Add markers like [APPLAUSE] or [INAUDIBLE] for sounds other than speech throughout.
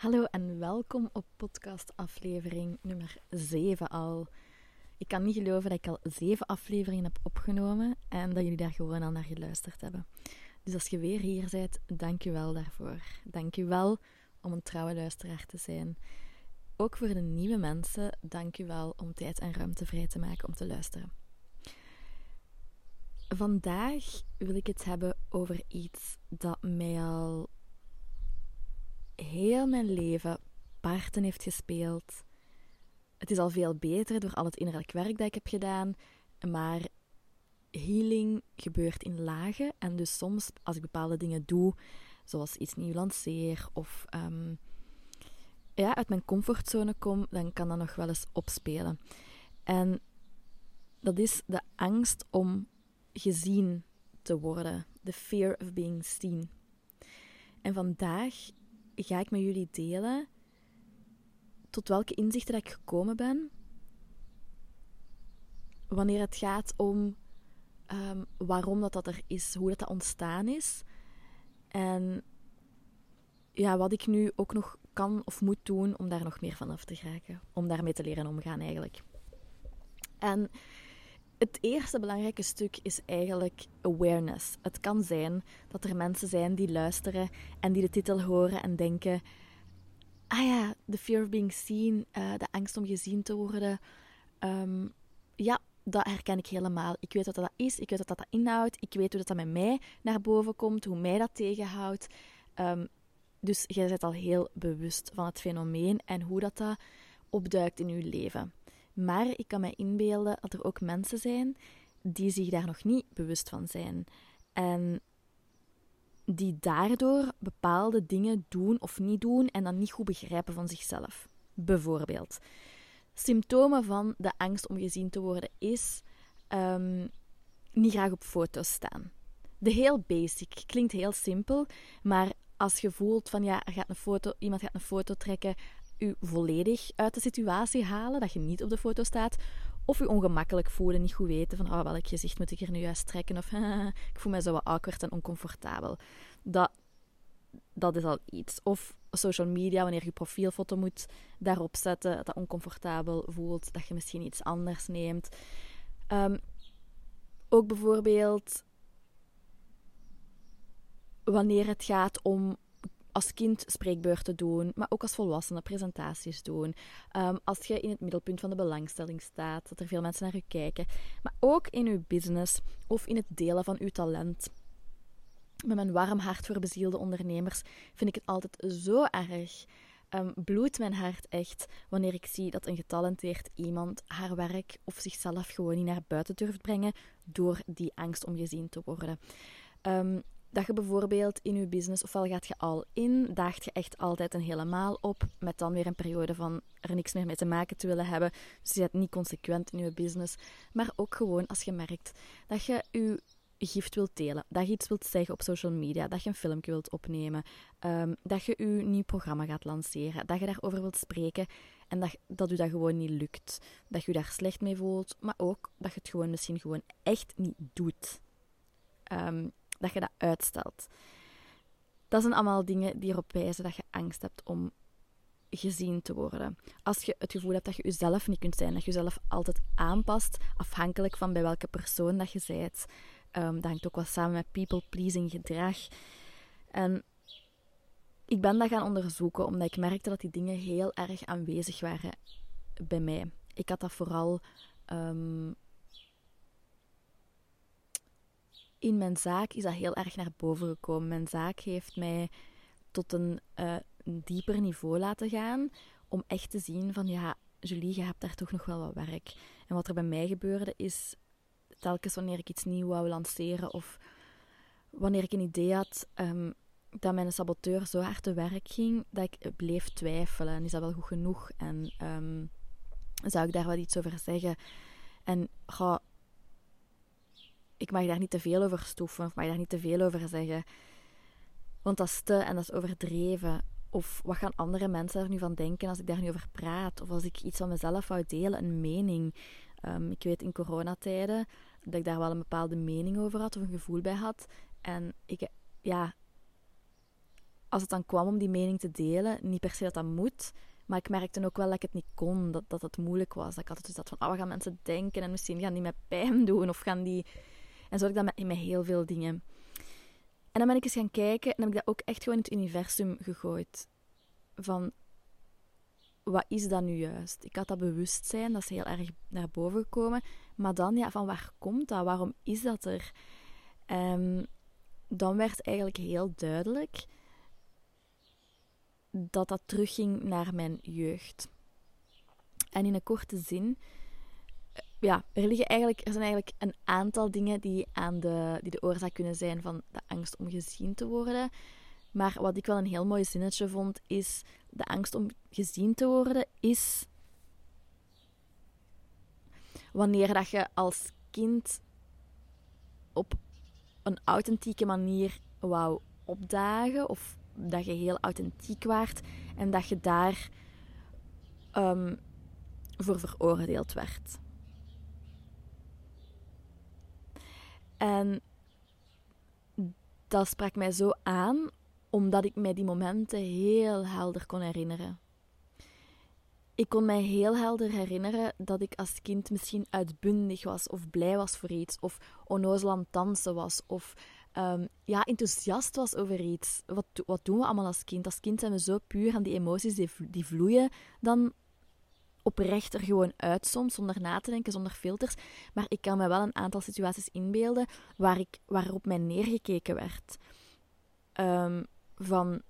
Hallo en welkom op podcast aflevering nummer 7 al. Ik kan niet geloven dat ik al 7 afleveringen heb opgenomen en dat jullie daar gewoon al naar geluisterd hebben. Dus als je weer hier bent, dank je wel daarvoor. Dank je wel om een trouwe luisteraar te zijn. Ook voor de nieuwe mensen, dank je wel om tijd en ruimte vrij te maken om te luisteren. Vandaag wil ik het hebben over iets dat mij al heel mijn leven parten heeft gespeeld. Het is al veel beter door al het innerlijk werk dat ik heb gedaan, maar healing gebeurt in lagen. En dus soms, als ik bepaalde dingen doe, zoals iets nieuw lanceer of um, ja, uit mijn comfortzone kom, dan kan dat nog wel eens opspelen. En dat is de angst om gezien te worden. The fear of being seen. En vandaag ga ik met jullie delen tot welke inzichten ik gekomen ben. Wanneer het gaat om um, waarom dat, dat er is, hoe dat, dat ontstaan is. En ja, wat ik nu ook nog kan of moet doen om daar nog meer van af te geraken. Om daarmee te leren omgaan eigenlijk. En het eerste belangrijke stuk is eigenlijk awareness. Het kan zijn dat er mensen zijn die luisteren en die de titel horen en denken: ah ja, the fear of being seen, uh, de angst om gezien te worden. Um, ja, dat herken ik helemaal. Ik weet wat dat is, ik weet wat dat inhoudt, ik weet hoe dat, met mij naar boven komt, hoe mij dat tegenhoudt. Um, dus jij bent al heel bewust van het fenomeen en hoe dat, dat opduikt in je leven. Maar ik kan me inbeelden dat er ook mensen zijn die zich daar nog niet bewust van zijn. En die daardoor bepaalde dingen doen of niet doen en dan niet goed begrijpen van zichzelf. Bijvoorbeeld, symptomen van de angst om gezien te worden is um, niet graag op foto's staan. De heel basic, klinkt heel simpel, maar als je voelt van ja, gaat een foto, iemand gaat een foto trekken u volledig uit de situatie halen, dat je niet op de foto staat, of u ongemakkelijk voelen, niet goed weten van oh, welk gezicht moet ik er nu juist trekken, of [LAUGHS] ik voel me zo wat awkward en oncomfortabel. Dat, dat is al iets. Of social media, wanneer je profielfoto moet daarop zetten, dat oncomfortabel voelt, dat je misschien iets anders neemt. Um, ook bijvoorbeeld wanneer het gaat om als kind spreekbeurten doen, maar ook als volwassene presentaties doen. Um, als je in het middelpunt van de belangstelling staat, dat er veel mensen naar je kijken. Maar ook in je business of in het delen van je talent. Met mijn warm hart voor bezielde ondernemers vind ik het altijd zo erg. Um, bloedt mijn hart echt wanneer ik zie dat een getalenteerd iemand haar werk of zichzelf gewoon niet naar buiten durft brengen door die angst om gezien te worden. Um, dat je bijvoorbeeld in je business, ofwel gaat je al in, daagt je echt altijd een helemaal op, met dan weer een periode van er niks meer mee te maken te willen hebben. Dus je bent niet consequent in je business. Maar ook gewoon als je merkt dat je je gift wilt delen, dat je iets wilt zeggen op social media, dat je een filmpje wilt opnemen, um, dat je je nieuw programma gaat lanceren, dat je daarover wilt spreken en dat, dat u dat gewoon niet lukt. Dat je je daar slecht mee voelt, maar ook dat je het gewoon misschien gewoon echt niet doet. Um, dat je dat uitstelt. Dat zijn allemaal dingen die erop wijzen dat je angst hebt om gezien te worden. Als je het gevoel hebt dat je jezelf niet kunt zijn, dat je jezelf altijd aanpast, afhankelijk van bij welke persoon dat je bent. Um, dat hangt ook wel samen met people-pleasing gedrag. En ik ben dat gaan onderzoeken omdat ik merkte dat die dingen heel erg aanwezig waren bij mij. Ik had dat vooral um, in mijn zaak is dat heel erg naar boven gekomen. Mijn zaak heeft mij tot een, uh, een dieper niveau laten gaan om echt te zien van ja, Julie, je hebt daar toch nog wel wat werk. En wat er bij mij gebeurde is, telkens wanneer ik iets nieuws wou lanceren of wanneer ik een idee had um, dat mijn saboteur zo hard te werk ging, dat ik bleef twijfelen. En is dat wel goed genoeg? En um, zou ik daar wel iets over zeggen? En ga ik mag daar niet te veel over stoeven of mag daar niet te veel over zeggen. Want dat is te en dat is overdreven. Of wat gaan andere mensen er nu van denken als ik daar nu over praat? Of als ik iets van mezelf wou delen, een mening. Um, ik weet in coronatijden dat ik daar wel een bepaalde mening over had of een gevoel bij had. En ik, ja, als het dan kwam om die mening te delen, niet per se dat dat moet, maar ik merkte ook wel dat ik het niet kon, dat, dat het moeilijk was. Dat ik altijd dus dat van, oh, wat gaan mensen denken? En misschien gaan die met pijn doen of gaan die... En zo had ik dat met, met heel veel dingen. En dan ben ik eens gaan kijken en heb ik dat ook echt gewoon in het universum gegooid. Van, wat is dat nu juist? Ik had dat bewustzijn, dat is heel erg naar boven gekomen. Maar dan, ja, van waar komt dat? Waarom is dat er? Um, dan werd eigenlijk heel duidelijk dat dat terugging naar mijn jeugd. En in een korte zin, ja, er, liggen eigenlijk, er zijn eigenlijk een aantal dingen die, aan de, die de oorzaak kunnen zijn van de angst om gezien te worden. Maar wat ik wel een heel mooi zinnetje vond, is de angst om gezien te worden, is wanneer dat je als kind op een authentieke manier wou opdagen of dat je heel authentiek waart en dat je daar um, voor veroordeeld werd. En dat sprak mij zo aan, omdat ik mij die momenten heel helder kon herinneren. Ik kon mij heel helder herinneren dat ik als kind misschien uitbundig was, of blij was voor iets, of onnozel aan het dansen was, of um, ja, enthousiast was over iets. Wat, wat doen we allemaal als kind? Als kind zijn we zo puur en die emoties die, die vloeien dan oprecht er gewoon uit soms, zonder na te denken, zonder filters. Maar ik kan me wel een aantal situaties inbeelden waar ik, waarop mij neergekeken werd. Um, van,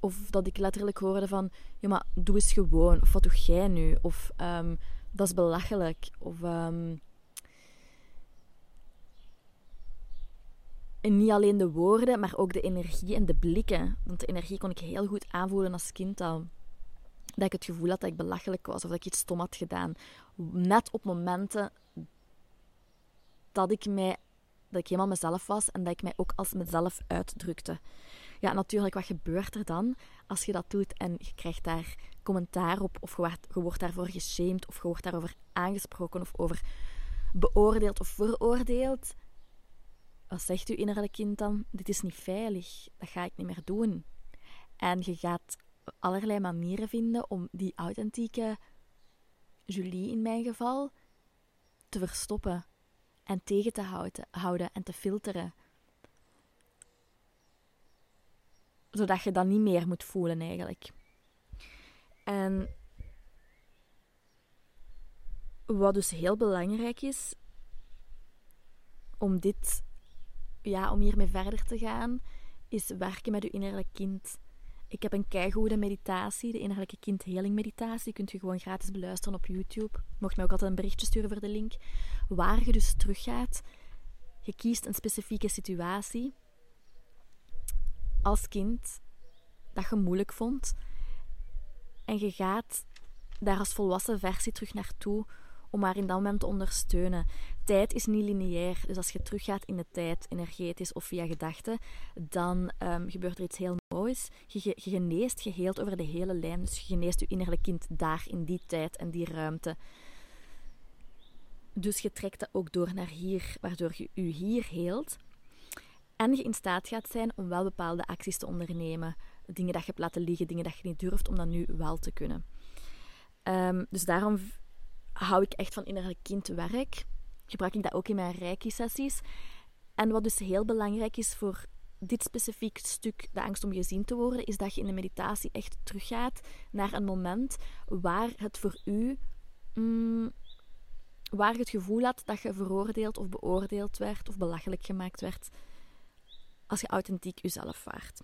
of dat ik letterlijk hoorde van, ja maar doe eens gewoon, of wat doe jij nu? Of um, dat is belachelijk. Of um, En niet alleen de woorden, maar ook de energie en de blikken. Want de energie kon ik heel goed aanvoelen als kind al. Dat ik het gevoel had dat ik belachelijk was of dat ik iets stom had gedaan. Net op momenten dat ik, mij, dat ik helemaal mezelf was en dat ik mij ook als mezelf uitdrukte. Ja, natuurlijk, wat gebeurt er dan als je dat doet en je krijgt daar commentaar op, of je wordt, je wordt daarvoor geshamed, of je wordt daarover aangesproken, of over beoordeeld of veroordeeld? Wat zegt uw innerlijke kind dan? Dit is niet veilig, dat ga ik niet meer doen. En je gaat allerlei manieren vinden om die authentieke Julie in mijn geval te verstoppen en tegen te houden, houden en te filteren. Zodat je dat niet meer moet voelen eigenlijk. En wat dus heel belangrijk is om dit ja, om hiermee verder te gaan, is werken met je innerlijk kind. Ik heb een keigoede meditatie, de innerlijke kindheling meditatie. Die kunt je gewoon gratis beluisteren op YouTube. Mocht mij ook altijd een berichtje sturen voor de link. Waar je dus teruggaat. Je kiest een specifieke situatie als kind dat je moeilijk vond. En je gaat daar als volwassen versie terug naartoe om haar in dat moment te ondersteunen. Tijd is niet lineair, dus als je teruggaat in de tijd, energetisch of via gedachten, dan um, gebeurt er iets heel moois. Je, je, geneest, je heelt over de hele lijn, dus je geneest je innerlijk kind daar in die tijd en die ruimte. Dus je trekt dat ook door naar hier, waardoor je je hier heelt. En je in staat gaat zijn om wel bepaalde acties te ondernemen. Dingen dat je hebt laten liggen, dingen dat je niet durft, om dat nu wel te kunnen. Um, dus daarom hou ik echt van innerlijk kindwerk. Gebruik ik dat ook in mijn reiki-sessies. En wat dus heel belangrijk is voor dit specifiek stuk, de angst om gezien te worden, is dat je in de meditatie echt teruggaat naar een moment waar het voor u, mm, waar je het gevoel had dat je veroordeeld of beoordeeld werd of belachelijk gemaakt werd als je authentiek jezelf waart.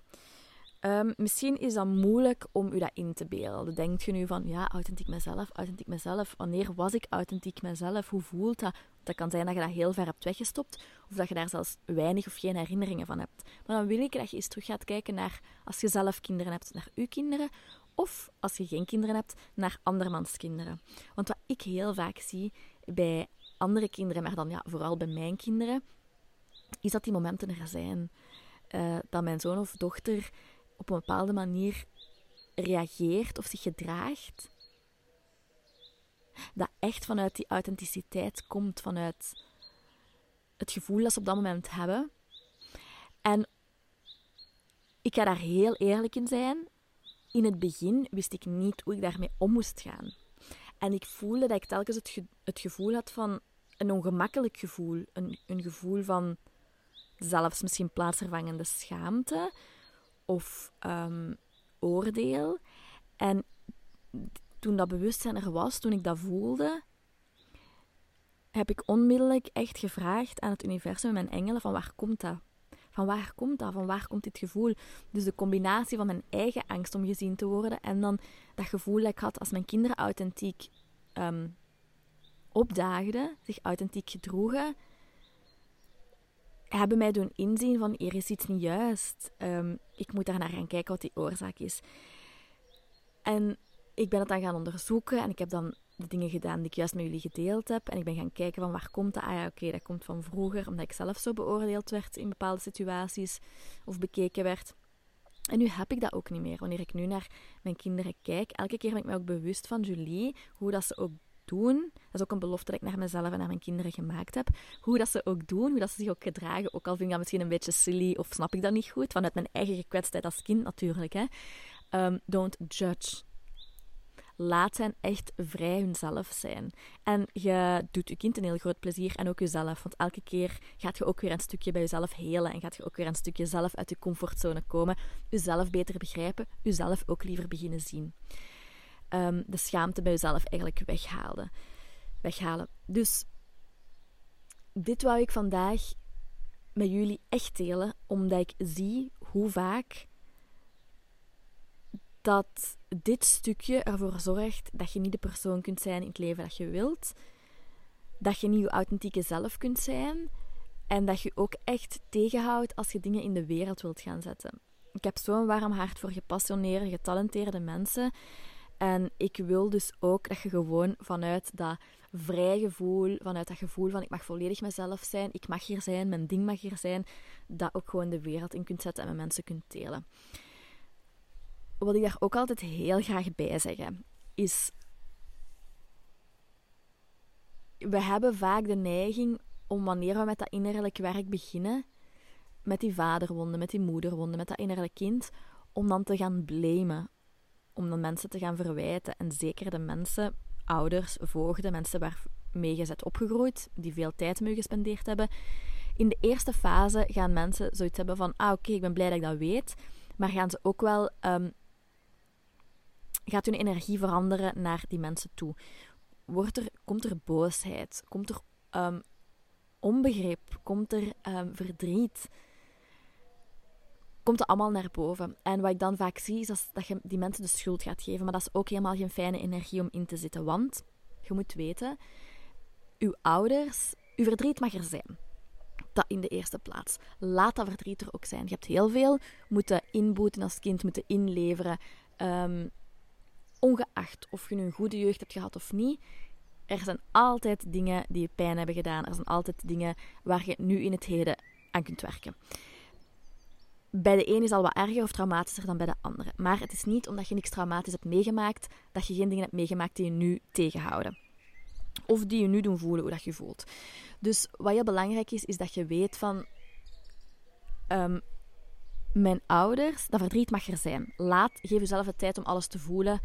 Um, misschien is dat moeilijk om u dat in te beelden. Denkt je nu van, ja, authentiek mezelf, authentiek mezelf. Wanneer was ik authentiek mezelf? Hoe voelt dat? Dat kan zijn dat je dat heel ver hebt weggestopt, of dat je daar zelfs weinig of geen herinneringen van hebt. Maar dan wil ik dat je eens terug gaat kijken naar, als je zelf kinderen hebt, naar uw kinderen, of als je geen kinderen hebt, naar andermans kinderen. Want wat ik heel vaak zie bij andere kinderen, maar dan ja, vooral bij mijn kinderen, is dat die momenten er zijn. Uh, dat mijn zoon of dochter op een bepaalde manier reageert of zich gedraagt, dat echt vanuit die authenticiteit komt, vanuit het gevoel dat ze op dat moment hebben. En ik ga daar heel eerlijk in zijn. In het begin wist ik niet hoe ik daarmee om moest gaan. En ik voelde dat ik telkens het, het gevoel had van een ongemakkelijk gevoel. Een, een gevoel van zelfs misschien plaatsvervangende schaamte of ehm, oordeel. En toen dat bewustzijn er was, toen ik dat voelde, heb ik onmiddellijk echt gevraagd aan het universum, mijn engelen, van waar komt dat? Van waar komt dat? Van waar komt dit gevoel? Dus de combinatie van mijn eigen angst om gezien te worden en dan dat gevoel dat ik had als mijn kinderen authentiek um, opdaagden, zich authentiek gedroegen, hebben mij doen inzien van er is iets niet juist. Um, ik moet daar naar gaan kijken wat die oorzaak is. En ik ben het dan gaan onderzoeken en ik heb dan de dingen gedaan die ik juist met jullie gedeeld heb. En ik ben gaan kijken van waar komt dat? Ah ja, oké, dat komt van vroeger, omdat ik zelf zo beoordeeld werd in bepaalde situaties of bekeken werd. En nu heb ik dat ook niet meer. Wanneer ik nu naar mijn kinderen kijk, elke keer ben ik me ook bewust van Julie, hoe dat ze ook doen. Dat is ook een belofte dat ik naar mezelf en naar mijn kinderen gemaakt heb. Hoe dat ze ook doen, hoe dat ze zich ook gedragen. Ook al vind ik dat misschien een beetje silly of snap ik dat niet goed. Vanuit mijn eigen gekwetstheid als kind natuurlijk. Hè. Um, don't judge. Laat hen echt vrij hunzelf zijn. En je doet je kind een heel groot plezier en ook jezelf. Want elke keer gaat je ook weer een stukje bij jezelf helen en gaat je ook weer een stukje zelf uit je comfortzone komen. Jezelf beter begrijpen, jezelf ook liever beginnen zien. Um, de schaamte bij jezelf eigenlijk weghalen. weghalen. Dus dit wou ik vandaag met jullie echt delen, omdat ik zie hoe vaak dat dit stukje ervoor zorgt dat je niet de persoon kunt zijn in het leven dat je wilt, dat je niet je authentieke zelf kunt zijn en dat je ook echt tegenhoudt als je dingen in de wereld wilt gaan zetten. Ik heb zo'n warm hart voor gepassioneerde, getalenteerde mensen. En ik wil dus ook dat je gewoon vanuit dat vrij gevoel, vanuit dat gevoel van ik mag volledig mezelf zijn, ik mag hier zijn, mijn ding mag hier zijn, dat ook gewoon de wereld in kunt zetten en met mensen kunt delen wat ik daar ook altijd heel graag bij zeggen, is. We hebben vaak de neiging om wanneer we met dat innerlijk werk beginnen, met die vaderwonden, met die moederwonden, met dat innerlijk kind, om dan te gaan blamen. Om dan mensen te gaan verwijten. En zeker de mensen, ouders, voogden, mensen waarmee je bent opgegroeid, die veel tijd mee gespendeerd hebben. In de eerste fase gaan mensen zoiets hebben van: ah, oké, ik ben blij dat ik dat weet. Maar gaan ze ook wel um, gaat hun energie veranderen naar die mensen toe. Wordt er, komt er boosheid? Komt er um, onbegrip? Komt er um, verdriet? Komt er allemaal naar boven. En wat ik dan vaak zie, is dat je die mensen de schuld gaat geven. Maar dat is ook helemaal geen fijne energie om in te zitten. Want, je moet weten, uw ouders, uw verdriet mag er zijn. Dat in de eerste plaats. Laat dat verdriet er ook zijn. Je hebt heel veel moeten inboeten als kind, moeten inleveren. Um, ongeacht of je nu een goede jeugd hebt gehad of niet, er zijn altijd dingen die je pijn hebben gedaan. Er zijn altijd dingen waar je nu in het heden aan kunt werken. Bij de een is al wat erger of traumatischer dan bij de andere. Maar het is niet omdat je niks traumatisch hebt meegemaakt, dat je geen dingen hebt meegemaakt die je nu tegenhouden. Of die je nu doen voelen hoe dat je voelt. Dus wat heel belangrijk is, is dat je weet van... Um, mijn ouders, dat verdriet mag er zijn. Laat, geef jezelf de tijd om alles te voelen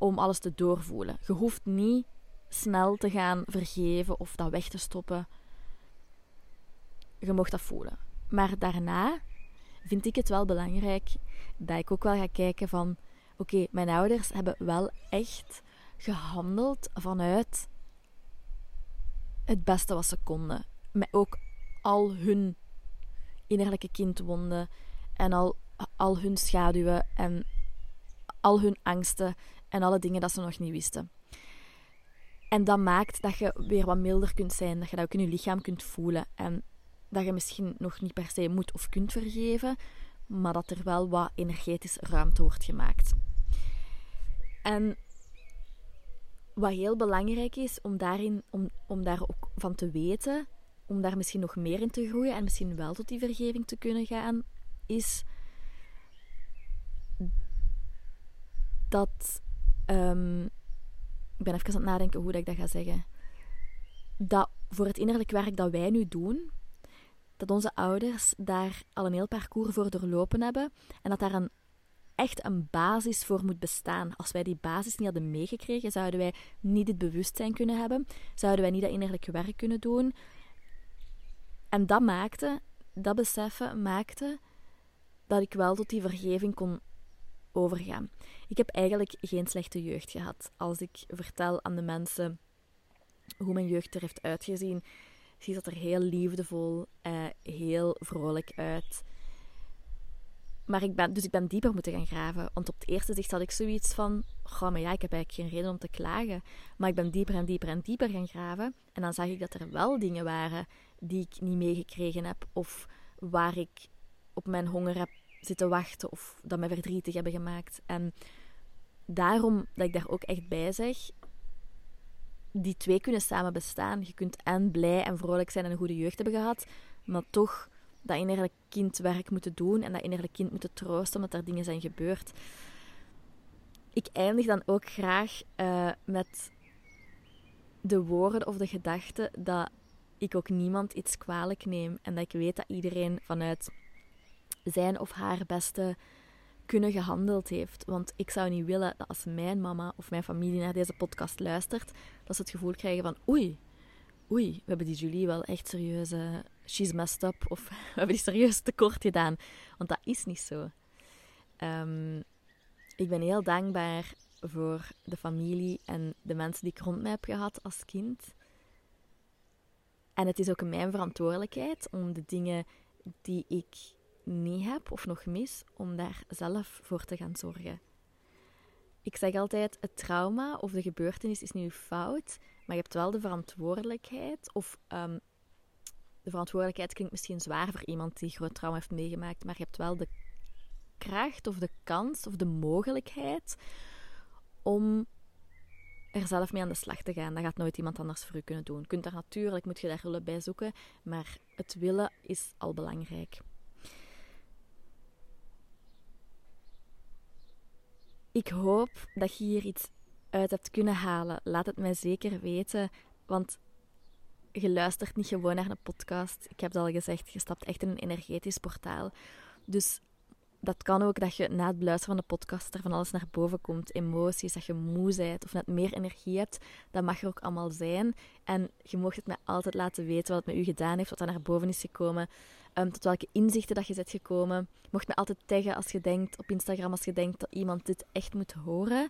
om alles te doorvoelen. Je hoeft niet snel te gaan vergeven of dat weg te stoppen. Je mocht dat voelen. Maar daarna vind ik het wel belangrijk dat ik ook wel ga kijken van... Oké, mijn ouders hebben wel echt gehandeld vanuit het beste wat ze konden. Met ook al hun innerlijke kindwonden en al, al hun schaduwen en al hun angsten en alle dingen dat ze nog niet wisten. En dat maakt dat je weer wat milder kunt zijn, dat je dat ook in je lichaam kunt voelen. En dat je misschien nog niet per se moet of kunt vergeven, maar dat er wel wat energetisch ruimte wordt gemaakt. En wat heel belangrijk is om, daarin, om, om daar ook van te weten, om daar misschien nog meer in te groeien en misschien wel tot die vergeving te kunnen gaan, is dat Um, ik ben even aan het nadenken hoe ik dat ga zeggen. Dat voor het innerlijk werk dat wij nu doen, dat onze ouders daar al een heel parcours voor doorlopen hebben en dat daar een, echt een basis voor moet bestaan. Als wij die basis niet hadden meegekregen, zouden wij niet dit bewustzijn kunnen hebben, zouden wij niet dat innerlijke werk kunnen doen. En dat maakte, dat beseffen maakte dat ik wel tot die vergeving kon overgaan. Ik heb eigenlijk geen slechte jeugd gehad. Als ik vertel aan de mensen hoe mijn jeugd er heeft uitgezien, ziet dat er heel liefdevol, uh, heel vrolijk uit. Maar ik ben, dus ik ben dieper moeten gaan graven. Want op het eerste zicht had ik zoiets van: Goh, maar ja, ik heb eigenlijk geen reden om te klagen. Maar ik ben dieper en dieper en dieper gaan graven. En dan zag ik dat er wel dingen waren die ik niet meegekregen heb. Of waar ik op mijn honger heb zitten wachten. Of dat mij verdrietig hebben gemaakt. En daarom dat ik daar ook echt bij zeg: die twee kunnen samen bestaan. Je kunt en blij en vrolijk zijn en een goede jeugd hebben gehad, maar toch dat innerlijk kind werk moeten doen en dat innerlijk kind moeten troosten omdat er dingen zijn gebeurd. Ik eindig dan ook graag uh, met de woorden of de gedachte dat ik ook niemand iets kwalijk neem en dat ik weet dat iedereen vanuit zijn of haar beste kunnen gehandeld heeft. Want ik zou niet willen dat als mijn mama of mijn familie naar deze podcast luistert, dat ze het gevoel krijgen van oei, oei, we hebben die Julie wel echt serieus, uh, she's messed up, of [LAUGHS] we hebben die serieus tekort gedaan. Want dat is niet zo. Um, ik ben heel dankbaar voor de familie en de mensen die ik rond mij heb gehad als kind. En het is ook mijn verantwoordelijkheid om de dingen die ik niet heb of nog mis, om daar zelf voor te gaan zorgen. Ik zeg altijd, het trauma of de gebeurtenis is niet fout, maar je hebt wel de verantwoordelijkheid, of um, de verantwoordelijkheid klinkt misschien zwaar voor iemand die groot trauma heeft meegemaakt, maar je hebt wel de kracht of de kans of de mogelijkheid om er zelf mee aan de slag te gaan. Dat gaat nooit iemand anders voor u kunnen doen. Je kunt daar natuurlijk, moet je daar hulp bij zoeken, maar het willen is al belangrijk. Ik hoop dat je hier iets uit hebt kunnen halen. Laat het mij zeker weten, want je luistert niet gewoon naar een podcast. Ik heb het al gezegd, je stapt echt in een energetisch portaal. Dus dat kan ook dat je na het beluisteren van de podcast er van alles naar boven komt. Emoties, dat je moe bent of net meer energie hebt. Dat mag er ook allemaal zijn. En je mocht het mij altijd laten weten wat het met u gedaan heeft, wat er naar boven is gekomen. Um, tot welke inzichten dat je bent gekomen. Mocht me altijd taggen als je denkt, op Instagram als je denkt dat iemand dit echt moet horen.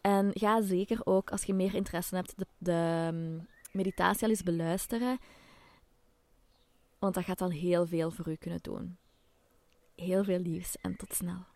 En ga zeker ook, als je meer interesse hebt, de, de ehm, meditatie al eens beluisteren. Want dat gaat al heel veel voor u kunnen doen. Heel veel liefs en tot snel.